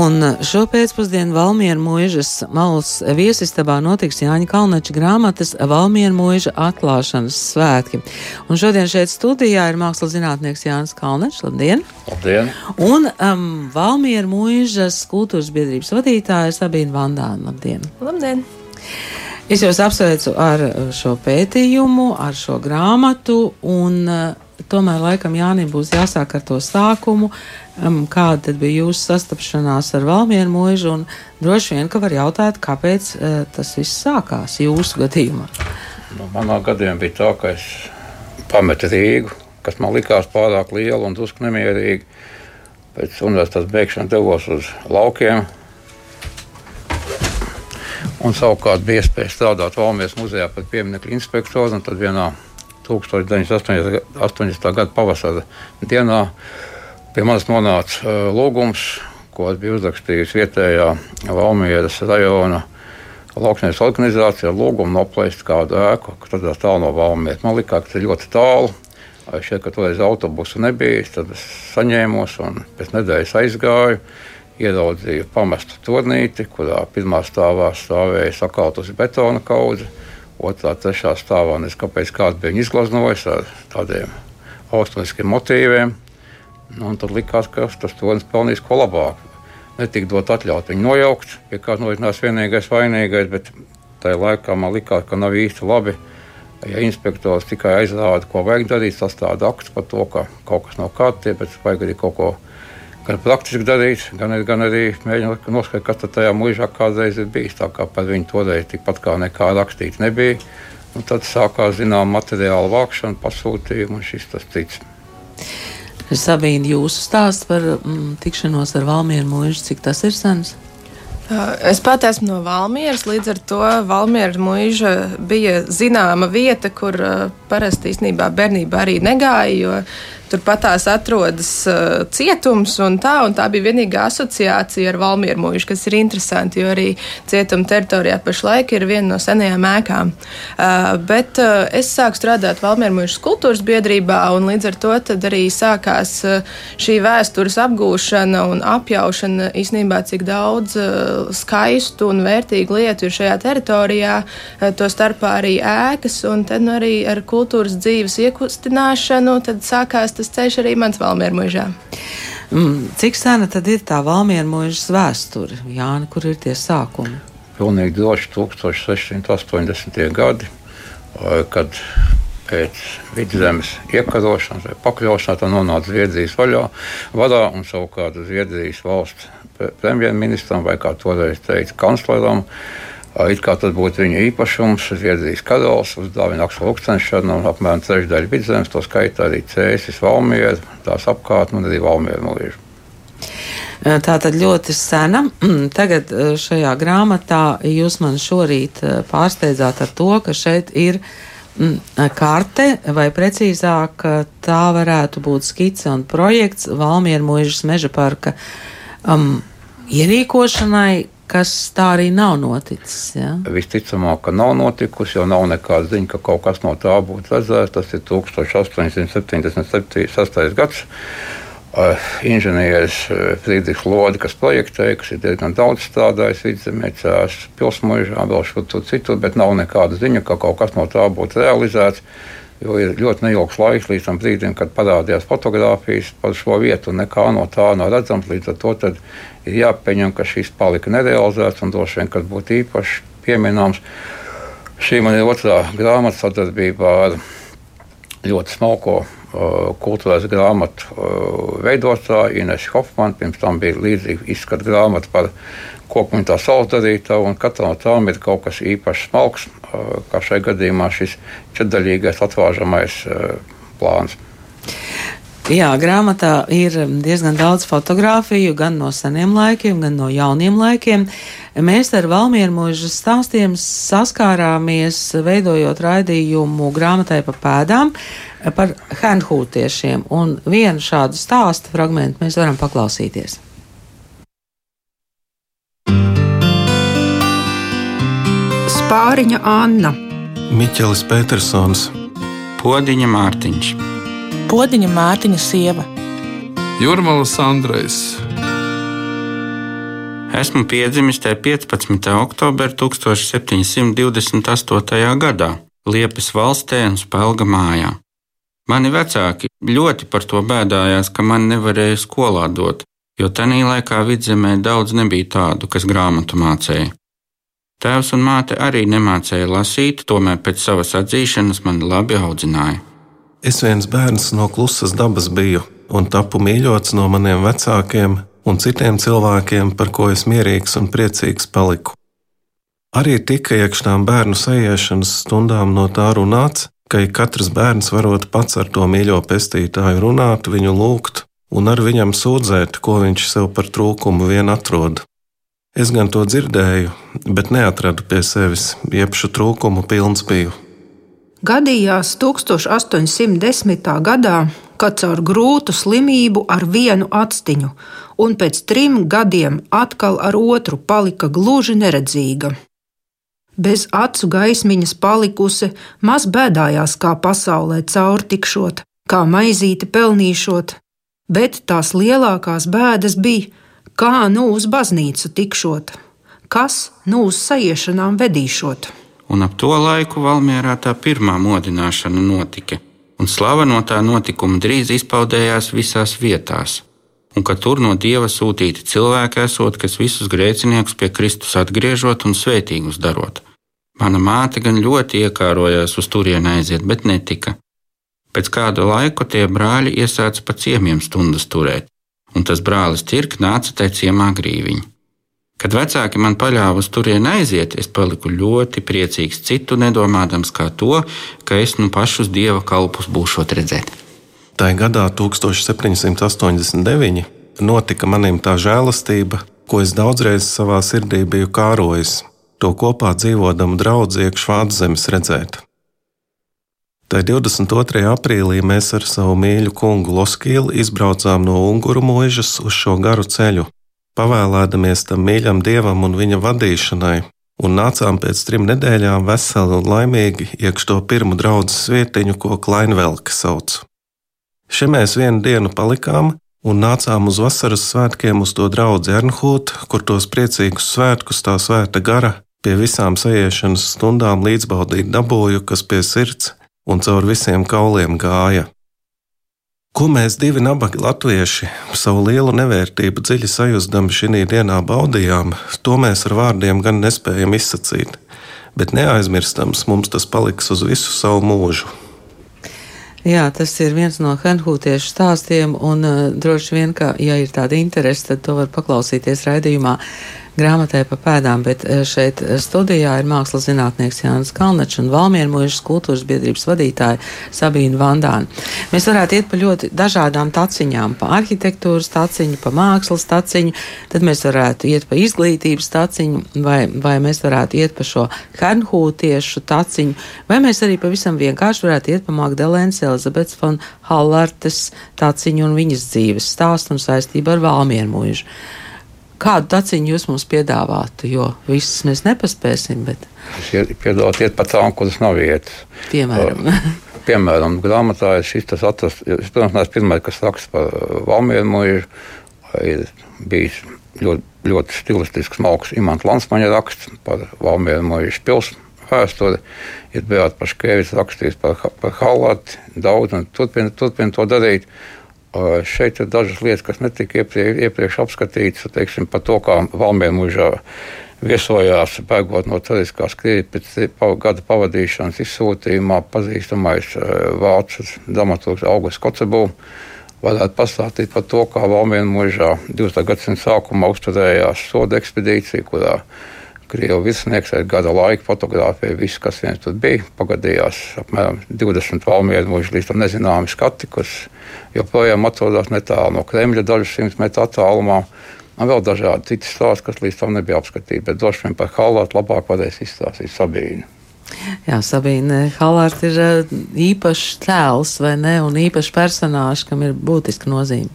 Un šo pēcpusdienu Valmiera mūžas malas viesistabā notiks Jāņa Kalnača grāmatas Valmiera mūža atklāšanas svētki. Un šodien šeit studijā ir mākslas zinātnieks Jānis Kalnačs. Labdien! Labdien! Un um, Valmiera mūžas kultūras biedrības vadītāja Sabīna Vandāna. Labdien! Labdien! Es jūs apsveicu ar šo pētījumu, ar šo grāmatu, un uh, tomēr laikam Jānim būs jāsāk ar to sākumu. Um, kāda bija jūsu sastapšanās ar Valmieru mūžu? Droši vien, ka var jautāt, kāpēc uh, tas viss sākās jūsu gadījumā? Nu, manā gadījumā bija tā, ka es pametu Rīgu, kas man likās pārāk liela un drusku nemierīga. Pēc universitātes beigšanas devos uz laukiem, Un savukārt bija iespēja strādāt Valmijas muzejā par pieminiektu inspektoru. Tad vienā 1980. gada pavasara dienā pie manis nonāca lūgums, ko bija uzrakstījis vietējā Valmijas rajona lauksnes organizācija ar lūgumu noplēst kādu ēku, kas atrodas tālu no Valmijas. Man liekas, ka tas ir ļoti tālu. Šeit, kad toreiz autobusu nebija, tad es saņēmos un pēc nedēļas aizgāju ieraudzīju pamestu turnīti, kurā pirmā stāvā stāvēja sakautusi betona kaudze, otrā, trešā stāvā nezinu, kāpēc kāds bija izglaznojis ar tādiem austrumiskiem motīviem. Nu, tad likās, ka tas turnis pelnīs ko labāku. Netika dot atļaut viņu nojaukt, pie kā norisinās vienīgais vainīgais, bet tajā laikā man likās, ka nav īsti labi. Ja inspektors tikai aizrāda, ko vajag darīt, sastāda akts par to, ka kaut kas nav kārtībā, bet vajag arī kaut ko darīt gan praktiski darīt, gan, gan arī mēģināt noskaidrot, kas tajā mūžā kādreiz ir bijis. Tā kā par viņu toreiz tikpat kā nekā rakstīt nebija. Un tad sākās zināma materiāla vākšana, pasūtījuma un šis tas cits. Sabīna, jūsu stāsts par mm, tikšanos ar Valmieru mūžu, cik tas ir sens? Es pat esmu no Valmieras, līdz ar to Valmiera mūža bija zināma vieta, kur parasti īstenībā bērnībā arī negāja, jo Turpat tās atrodas uh, cietums, un tā, un tā bija vienīgā asociācija ar Valmieru mūžu, kas ir interesanti, jo arī cietuma teritorijā pašlaik ir viena no senajām ēkām. Uh, bet uh, es sāku strādāt Valmieru mūžu kultūras biedrībā, un līdz ar to arī sākās uh, šī vēstures apgūšana un apjaušana īstenībā, cik daudz uh, skaistu un vērtīgu lietu ir šajā teritorijā, uh, to starpā arī ēkas, un tad nu, arī ar kultūras dzīves iekustināšanu tad sākās tas ceļš arī mans Valmiera mūžā. Mm, cik sena tad ir tā Valmiera mūžas vēsture, Jāni, kur ir tie sākumi? Pilnīgi droši 1680. gadi, kad pēc vidzemes iekarošanas vai pakļaušanās tā nonāca Zviedrijas vaļā, vadā un savukārt Zviedrijas valsts premjerministram vai kā toreiz teica kancleram. It kā tas būtu viņa īpašums, Zviedrijas karalis uzdāvina Akselu Lukstenšanu apmēram trešdaļu vidzemes, to skaitā arī Cēsis, Valmiera, tās apkārtni un arī Valmiera mūža. Tā tad ļoti sena. Tagad šajā grāmatā jūs man šorīt pārsteidzāt ar to, ka šeit ir karte, vai precīzāk tā varētu būt skice un projekts Valmiera mūžas meža parka um, ierīkošanai, kas tā arī nav noticis. Ja? Visticamāk, ka nav notikusi, jo nav nekāda ziņa, ka kaut kas no tā būtu redzēts. Tas ir 1876. gads. Uh, inženieris Friedrichs Lodi, kas projektēja, kas ir diezgan daudz strādājis vidzemē, cēlās pilsmužā, vēl šur tur citur, bet nav nekāda ziņa, ka kaut kas no tā būtu realizēts. Jo ir ļoti neilgs laiks līdz tam brīdim, kad parādījās fotografijas par šo vietu, un nekā no tā nav redzams. Līdz ar to ir jāpieņem, ka šis palika nerealizēts un droši vien, kad būtu īpaši pieminams. Šī man ir otrā grāmata sadarbībā ar ļoti smalko uh, kultūras grāmatu uh, veidotāju Inesu Hofmanu. Pirms tam bija līdzīga izskata grāmata par koku un tā saldarītavu, un katrā no tām ir kaut kas īpaši smalks, kā šajā gadījumā šis četrdaļīgais atvāžamais plāns. Jā, grāmatā ir diezgan daudz fotografiju, gan no seniem laikiem, gan no jauniem laikiem. Mēs ar Valmieru mūža stāstiem saskārāmies, veidojot raidījumu grāmatai pa pēdām par handhūtiešiem, un vienu šādu stāstu fragmentu mēs varam paklausīties. Spāriņa Anna, Miķelis Petersons, Podiņa Mārtiņš. Podiņa Mārtiņa sieva. Jurmalas Andrejs. Esmu piedzimis te 15. oktobra 1728. gadā Liepas valstī un Spēlga mājā. Mani vecāki ļoti par to bēdājās, ka man nevarēja skolā dot, jo tajā laikā vidzemē daudz nebija tādu, kas grāmatu mācīja. Tēvs un māte arī nemācīja lasīt, tomēr pēc savas atzīšanas mani labi audzināja. Es viens bērns no klusas dabas biju un tapu mīļots no maniem vecākiem un citiem cilvēkiem, par ko es mierīgs un priecīgs paliku. Arī tika iekšām bērnu sajiešanas stundām no tā runāts, ka katrs bērns varot pats ar to mīļo pestītāju runāt, viņu lūgt un ar viņam sūdzēt, ko viņš sev par trūkumu vien atrod. Es gan to dzirdēju, bet neatradu pie sevis, iepšu trūkumu pilns biju. Gadījās 1810. gadā, kad caur grūtu slimību ar vienu atstiņu, un pēc trim gadiem atkal ar otru palika gluži neredzīga. Bez acu gaismiņas palikusi, maz bēdājās, kā pasaulē caur tikšot, kā maizīti pelnīšot, bet tās lielākās bēdas bija Kā nu uz baznīcu tikšot, kas nu uz sajiešanām vedīšot? Un ap to laiku Valmjerā tā pirmā modināšana notika, un slava no tā notikuma drīz izpaudējās visās vietās, un ka tur no dieva sūtīti cilvēki esot, kas visus grēciniekus pie Kristus atgriežot un svētīgus darot. Mana māte gan ļoti iekārojās uz turieni aiziet, bet netika. Pēc kāda laika tie brāļi iesāca pa ciemiem stundas turēt, un tas brālis Tirk nāca te ciemā grīviņā. Kad vecāki man paļāva uz turieni aiziet, es paliku ļoti priecīgs, citu nedomādams kā to, ka es nu pašus dieva kalpus būšot redzēt. Tā gadā, 1789, notika manim tā žēlastība, ko es daudzreiz savā sirdī biju kārojis, to kopā dzīvodam draugu iekšā Vācu redzēt. Tā 22. aprīlī mēs ar savu mīļu kungu Loskīlu izbraucām no Unguru mūžas uz šo garu ceļu, pavēlēdamies tam mīļam dievam un viņa vadīšanai, un nācām pēc trim nedēļām veseli un laimīgi iekš to pirmo draugu vietiņu, ko Klainvelka sauc. Šeit mēs vienu dienu palikām un nācām uz vasaras svētkiem uz to draugu Ernhūtu, kur tos priecīgus svētkus tā svēta gara pie visām sajiešanas stundām līdzbaudīt dabūju, kas pie sirds un caur visiem kauliem gāja. Ko mēs divi nabagi latvieši savu lielu nevērtību dziļi sajūsdami šī dienā baudījām, to mēs ar vārdiem gan nespējam izsacīt, bet neaizmirstams mums tas paliks uz visu savu mūžu. Jā, tas ir viens no Henhūtiešu stāstiem, un uh, droši vien, ka, ja ir tāda interese, tad to var paklausīties raidījumā grāmatai pa pēdām, bet eh, šeit eh, studijā ir mākslas zinātnieks Jānis Kalnačs un Valmiermužas kultūras biedrības vadītāja Sabīna Vandāna. Mēs varētu iet pa ļoti dažādām taciņām, pa arhitektūras taciņu, pa mākslas taciņu, tad mēs varētu iet pa izglītības taciņu, vai, vai mēs varētu iet pa šo hernhūtiešu taciņu, vai mēs arī pavisam vienkārši varētu iet pa Magdalēnas Elizabetes von Hallartes taciņu un viņas dzīves stāstu un saistību ar Valmiermužu kādu taciņu jūs mums piedāvātu, jo visas mēs nepaspēsim. Bet... Es piedāvātu iet pa tām, kuras nav vietas. Piemēram. Piemēram, grāmatā ir šis tas atrasts. Es, protams, pirmais, kas raksta par Valmieru mūžu. Ir bijis ļoti, ļoti stilistisks malks Imants Lansmaņa raksts par Valmieru mūžu pilsētu vēsturi. Ir Beata Paškēvis rakstījis par, par Halātu, daudz un turpina, turpina to darīt. Šeit ir dažas lietas, kas netika iepriekš, iepriekš apskatītas, teiksim, par to, kā Valmija mūžā viesojās, bēgot no Tariskās Krievijas pēc gada pavadīšanas izsūtījumā, pazīstamais vācu dramaturgs Augusts Kocebū. Varētu pastāstīt par to, kā Valmija mūžā 20. gadsimta sākumā uzturējās soda ekspedīcija, kurā Krievu virsnieks ar gada laiku fotografēja visu, kas viens tur bija. Pagadījās apmēram 20 valmieru mūžu līdz tam nezināmi skati, kas joprojām atrodas netālu no Kremļa, dažus simt metru attālumā. Un vēl dažādi citi stāsti, kas līdz tam nebija apskatīti, bet droši vien par Halātu labāk varēs izstāstīt Sabīne. Jā, Sabīne Halārta ir eh, īpašs tēls vai ne, un īpašs personāžs, kam ir būtiska nozīme.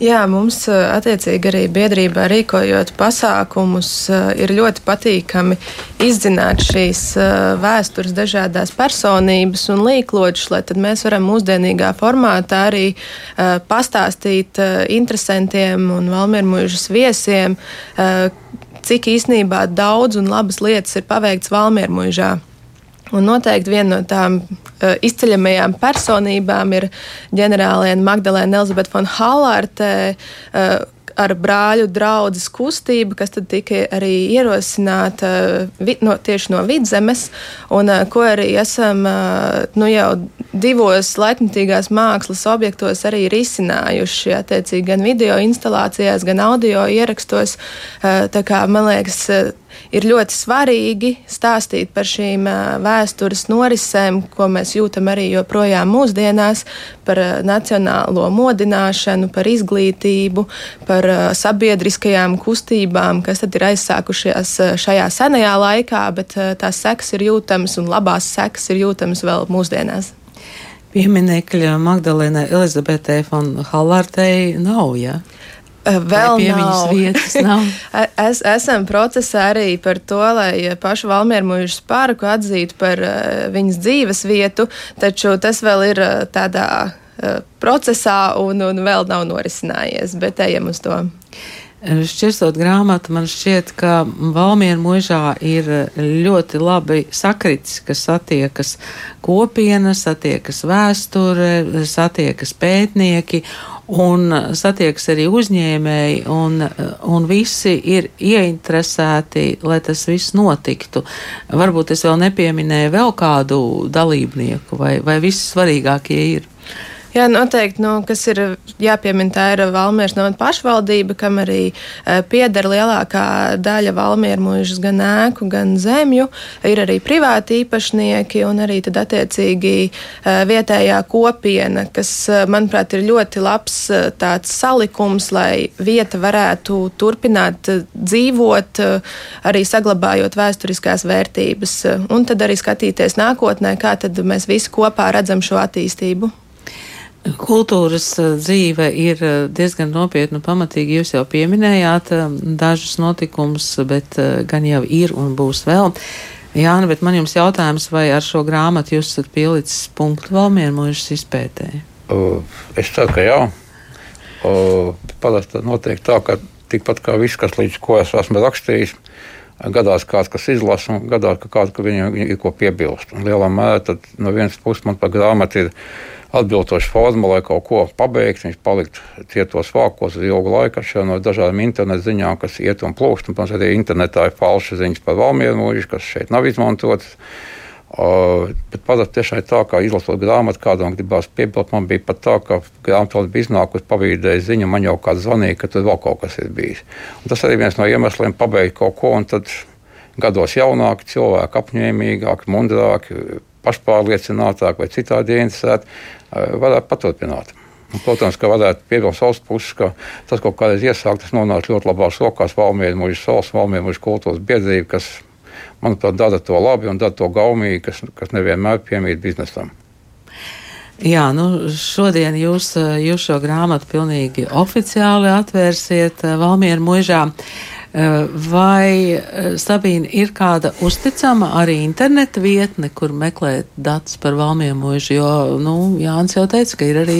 Jā, mums attiecīgi arī biedrībā rīkojot pasākumus, ir ļoti patīkami izzināt šīs vēstures dažādās personības un līkloģus, lai tad mēs varam mūsdienīgā formātā arī pastāstīt interesantiem un valmiermužas viesiem, cik īsnībā daudz un labas lietas ir paveikts valmiermužā. Un noteikti viena no tām uh, izceļamajām personībām ir ģenerāliene Magdalēna Elizabete von Hallārte. Uh, ar brāļu draugu kustību, kas tika arī ierosināta vi, no, tieši no vidzemes, un ko arī esam nu, jau divos laikmatīgās mākslas objektos arī risinājuši, attiecīgi gan video instalācijās, gan audio ierakstos. Kā man liekas, ir ļoti svarīgi stāstīt par šīm vēstures norisēm, ko mēs jūtam arī joprojām mūsdienās, par nacionālo modināšanu, par izglītību, par sabiedriskajām kustībām, kas tad ir aizsākušies šajā senajā laikā, bet tās sekas ir jūtamas un labās sekas ir jūtamas vēl mūsdienās. Pieminekļa Magdalēnai Elizabetei von Hallartei nav, ja? Eh, vēl nav. vietas nav. es, esam procesā arī par to, lai pašu Valmieru mūžas parku atzītu par uh, viņas dzīves vietu, taču tas vēl ir tādā procesā un, un vēl nav norisinājies, bet ejam uz to. Šķirstot grāmatu, man šķiet, ka Valmiera mūžā ir ļoti labi sakritis, ka satiekas kopienas, satiekas vēsture, satiekas pētnieki un satiekas arī uzņēmēji, un, un visi ir ieinteresēti, lai tas viss notiktu. Varbūt es vēl nepieminēju vēl kādu dalībnieku, vai, vai visi svarīgākie ir. Jā, noteikti, nu, kas ir jāpiemina, tā ir Valmieras novada pašvaldība, kam arī uh, pieder lielākā daļa Valmieru mūžas gan ēku, gan zemju. Ir arī privāti īpašnieki un arī tad attiecīgi uh, vietējā kopiena, kas, uh, manuprāt, ir ļoti labs tāds salikums, lai vieta varētu turpināt dzīvot, arī saglabājot vēsturiskās vērtības, un tad arī skatīties nākotnē, kā tad mēs visi kopā redzam šo attīstību. Kultūras eh, dzīve ir eh, diezgan nopietna un pamatīga. Jūs jau pieminējāt eh, dažus notikumus, bet gan jau ir un būs vēl. Jāna, bet man jums jautājums, vai ar šo grāmatu jūs esat pielicis punktu Valmieru mūžas izpētē? Uh, es ceru, ka jā. Uh, Parasti notiek tā, ka tikpat kā viss, kas līdz ko es esmu rakstījis, gadās kāds, kas izlasa, un gadās, ka kāds, ka viņam ir ko piebilst. Un lielā mērā no vienas puses man par grāmatu ir atbilstoši forma, lai kaut ko pabeigtu. Viņš paliktu cietos vākos uz ilgu laiku no dažādām internetu ziņām, kas iet un plūst. Un, protams, arī internetā ir falšas ziņas par valmieru mūžu, kas šeit nav izmantotas. Uh, bet parasti tiešām ir tā, ka izlasot grāmatu, kādam gribās piebilst. Man bija pat tā, ka grāmatā bija iznākusi pavīdēja ziņa, man jau kāds zvanīja, ka tur vēl kaut kas ir bijis. Un tas arī viens no iemesliem pabeigt kaut ko, un tad gados jaunāki cilvēki, apņēmīgāki, mundrāki, pašpārliecinātāki vai citādi ieinteresēti, Eh, varētu paturpināt. Protams, ka varētu piebilst valsts puses, ka tas kaut kādreiz iesākt, tas nonāk ļoti labās rokās Valmieru mūža salas, Valmieru mūža kultūras biedrība, kas, manuprāt, dara to labi un dara to gaumīgi, kas, kas nevienmēr piemīt biznesam. Jā, nu šodien jūs, jūs šo grāmatu pilnīgi oficiāli atvērsiet eh, Valmieru mūžā. Uh, Eh, vai eh, Sabīna ir kāda uzticama arī interneta vietne, kur meklēt datus par valmiem mūžu? Jo, nu, Jānis jau teica, ka ir arī,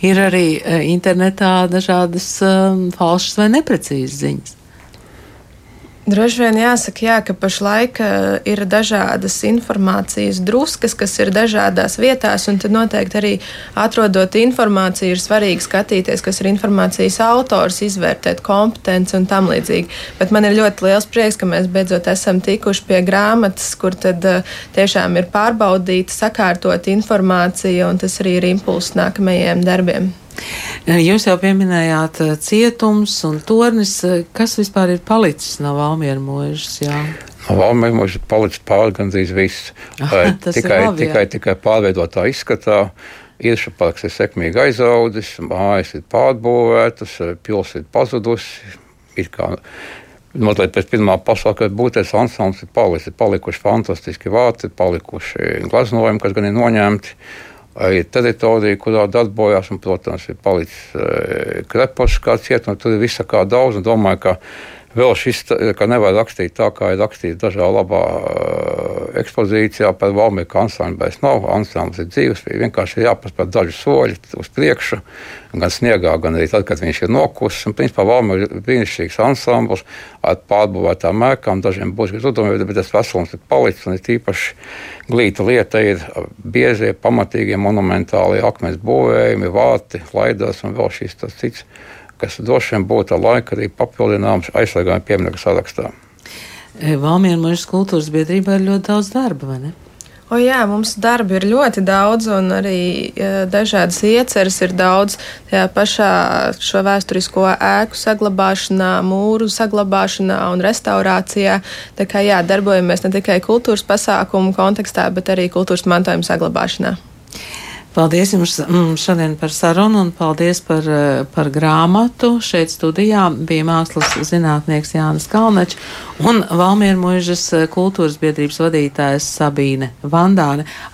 ir arī eh, internetā dažādas um, falšas vai neprecīzas ziņas. Droši vien jāsaka, jā, ka pašlaik uh, ir dažādas informācijas druskas, kas ir dažādās vietās, un tad noteikti arī atrodot informāciju, ir svarīgi skatīties, kas ir informācijas autors, izvērtēt kompetenci un tam līdzīgi. Bet man ir ļoti liels prieks, ka mēs beidzot esam tikuši pie grāmatas, kur tad uh, tiešām ir pārbaudīta, sakārtot informācija, un tas arī ir impulss nākamajiem darbiem. Jūs jau pieminējāt eh, cietums un tornis. Kas vispār ir palicis no Valmiera mūžas? No Valmiera mūžas ir palicis pāri gandrīz viss. Ah, tikai, labi, tikai, tikai pārveidotā izskatā. Ilša parks ir sekmīgi aizaudzis, mājas ir pārbūvētas, pilsēta ir pazudusi. Ir kā mazliet pēc Pirmā pasaules kara būtības ansamblis ir palicis. Ir palikuši fantastiski vārti, palikuši glaznojumi, kas gan ir noņemti. Arī teritorija, kurā darbojās, un, protams, ir palicis krepošs kāds iet, un tur ir visa kā daudz, domāju, ka vēl šis, ka nevar rakstīt tā, kā ir rakstīts dažā labā ekspozīcijā par Valmīru, ka ansamblis vairs nav, ansamblis ir dzīves, vienkārši ir jāpaspēr daži soļi uz priekšu, gan sniegā, gan arī tad, kad viņš ir nokusis. Un, principā, Valmīra ir brīnišķīgs ansamblis ar pārbūvētām mēkām, dažiem būs grūtumi, bet tas veselums ir palicis, un ir tīpaši glīta lieta ir biezie, pamatīgie, monumentālie akmens būvējumi, vārti, laidas un vēl šīs tas cits kas droši vien būtu ar laiku arī papildināms aizsargājuma pieminiektu sarakstā. Valmiera mūža kultūras biedrībā ir ļoti daudz darba, vai ne? O jā, mums darba ir ļoti daudz, un arī dažādas ieceres ir daudz. Tajā pašā šo vēsturisko ēku saglabāšanā, mūru saglabāšanā un restaurācijā. Tā kā jā, darbojamies ne tikai kultūras pasākumu kontekstā, bet arī kultūras mantojuma saglabāšanā. Paldies jums mm, šodien par sarunu un paldies par, eh, par grāmatu. Šeit studijā bija mākslas zinātnieks Jānis Kalnečs un Valmiermuižas kultūras biedrības vadītājs Sabīne Vandāne.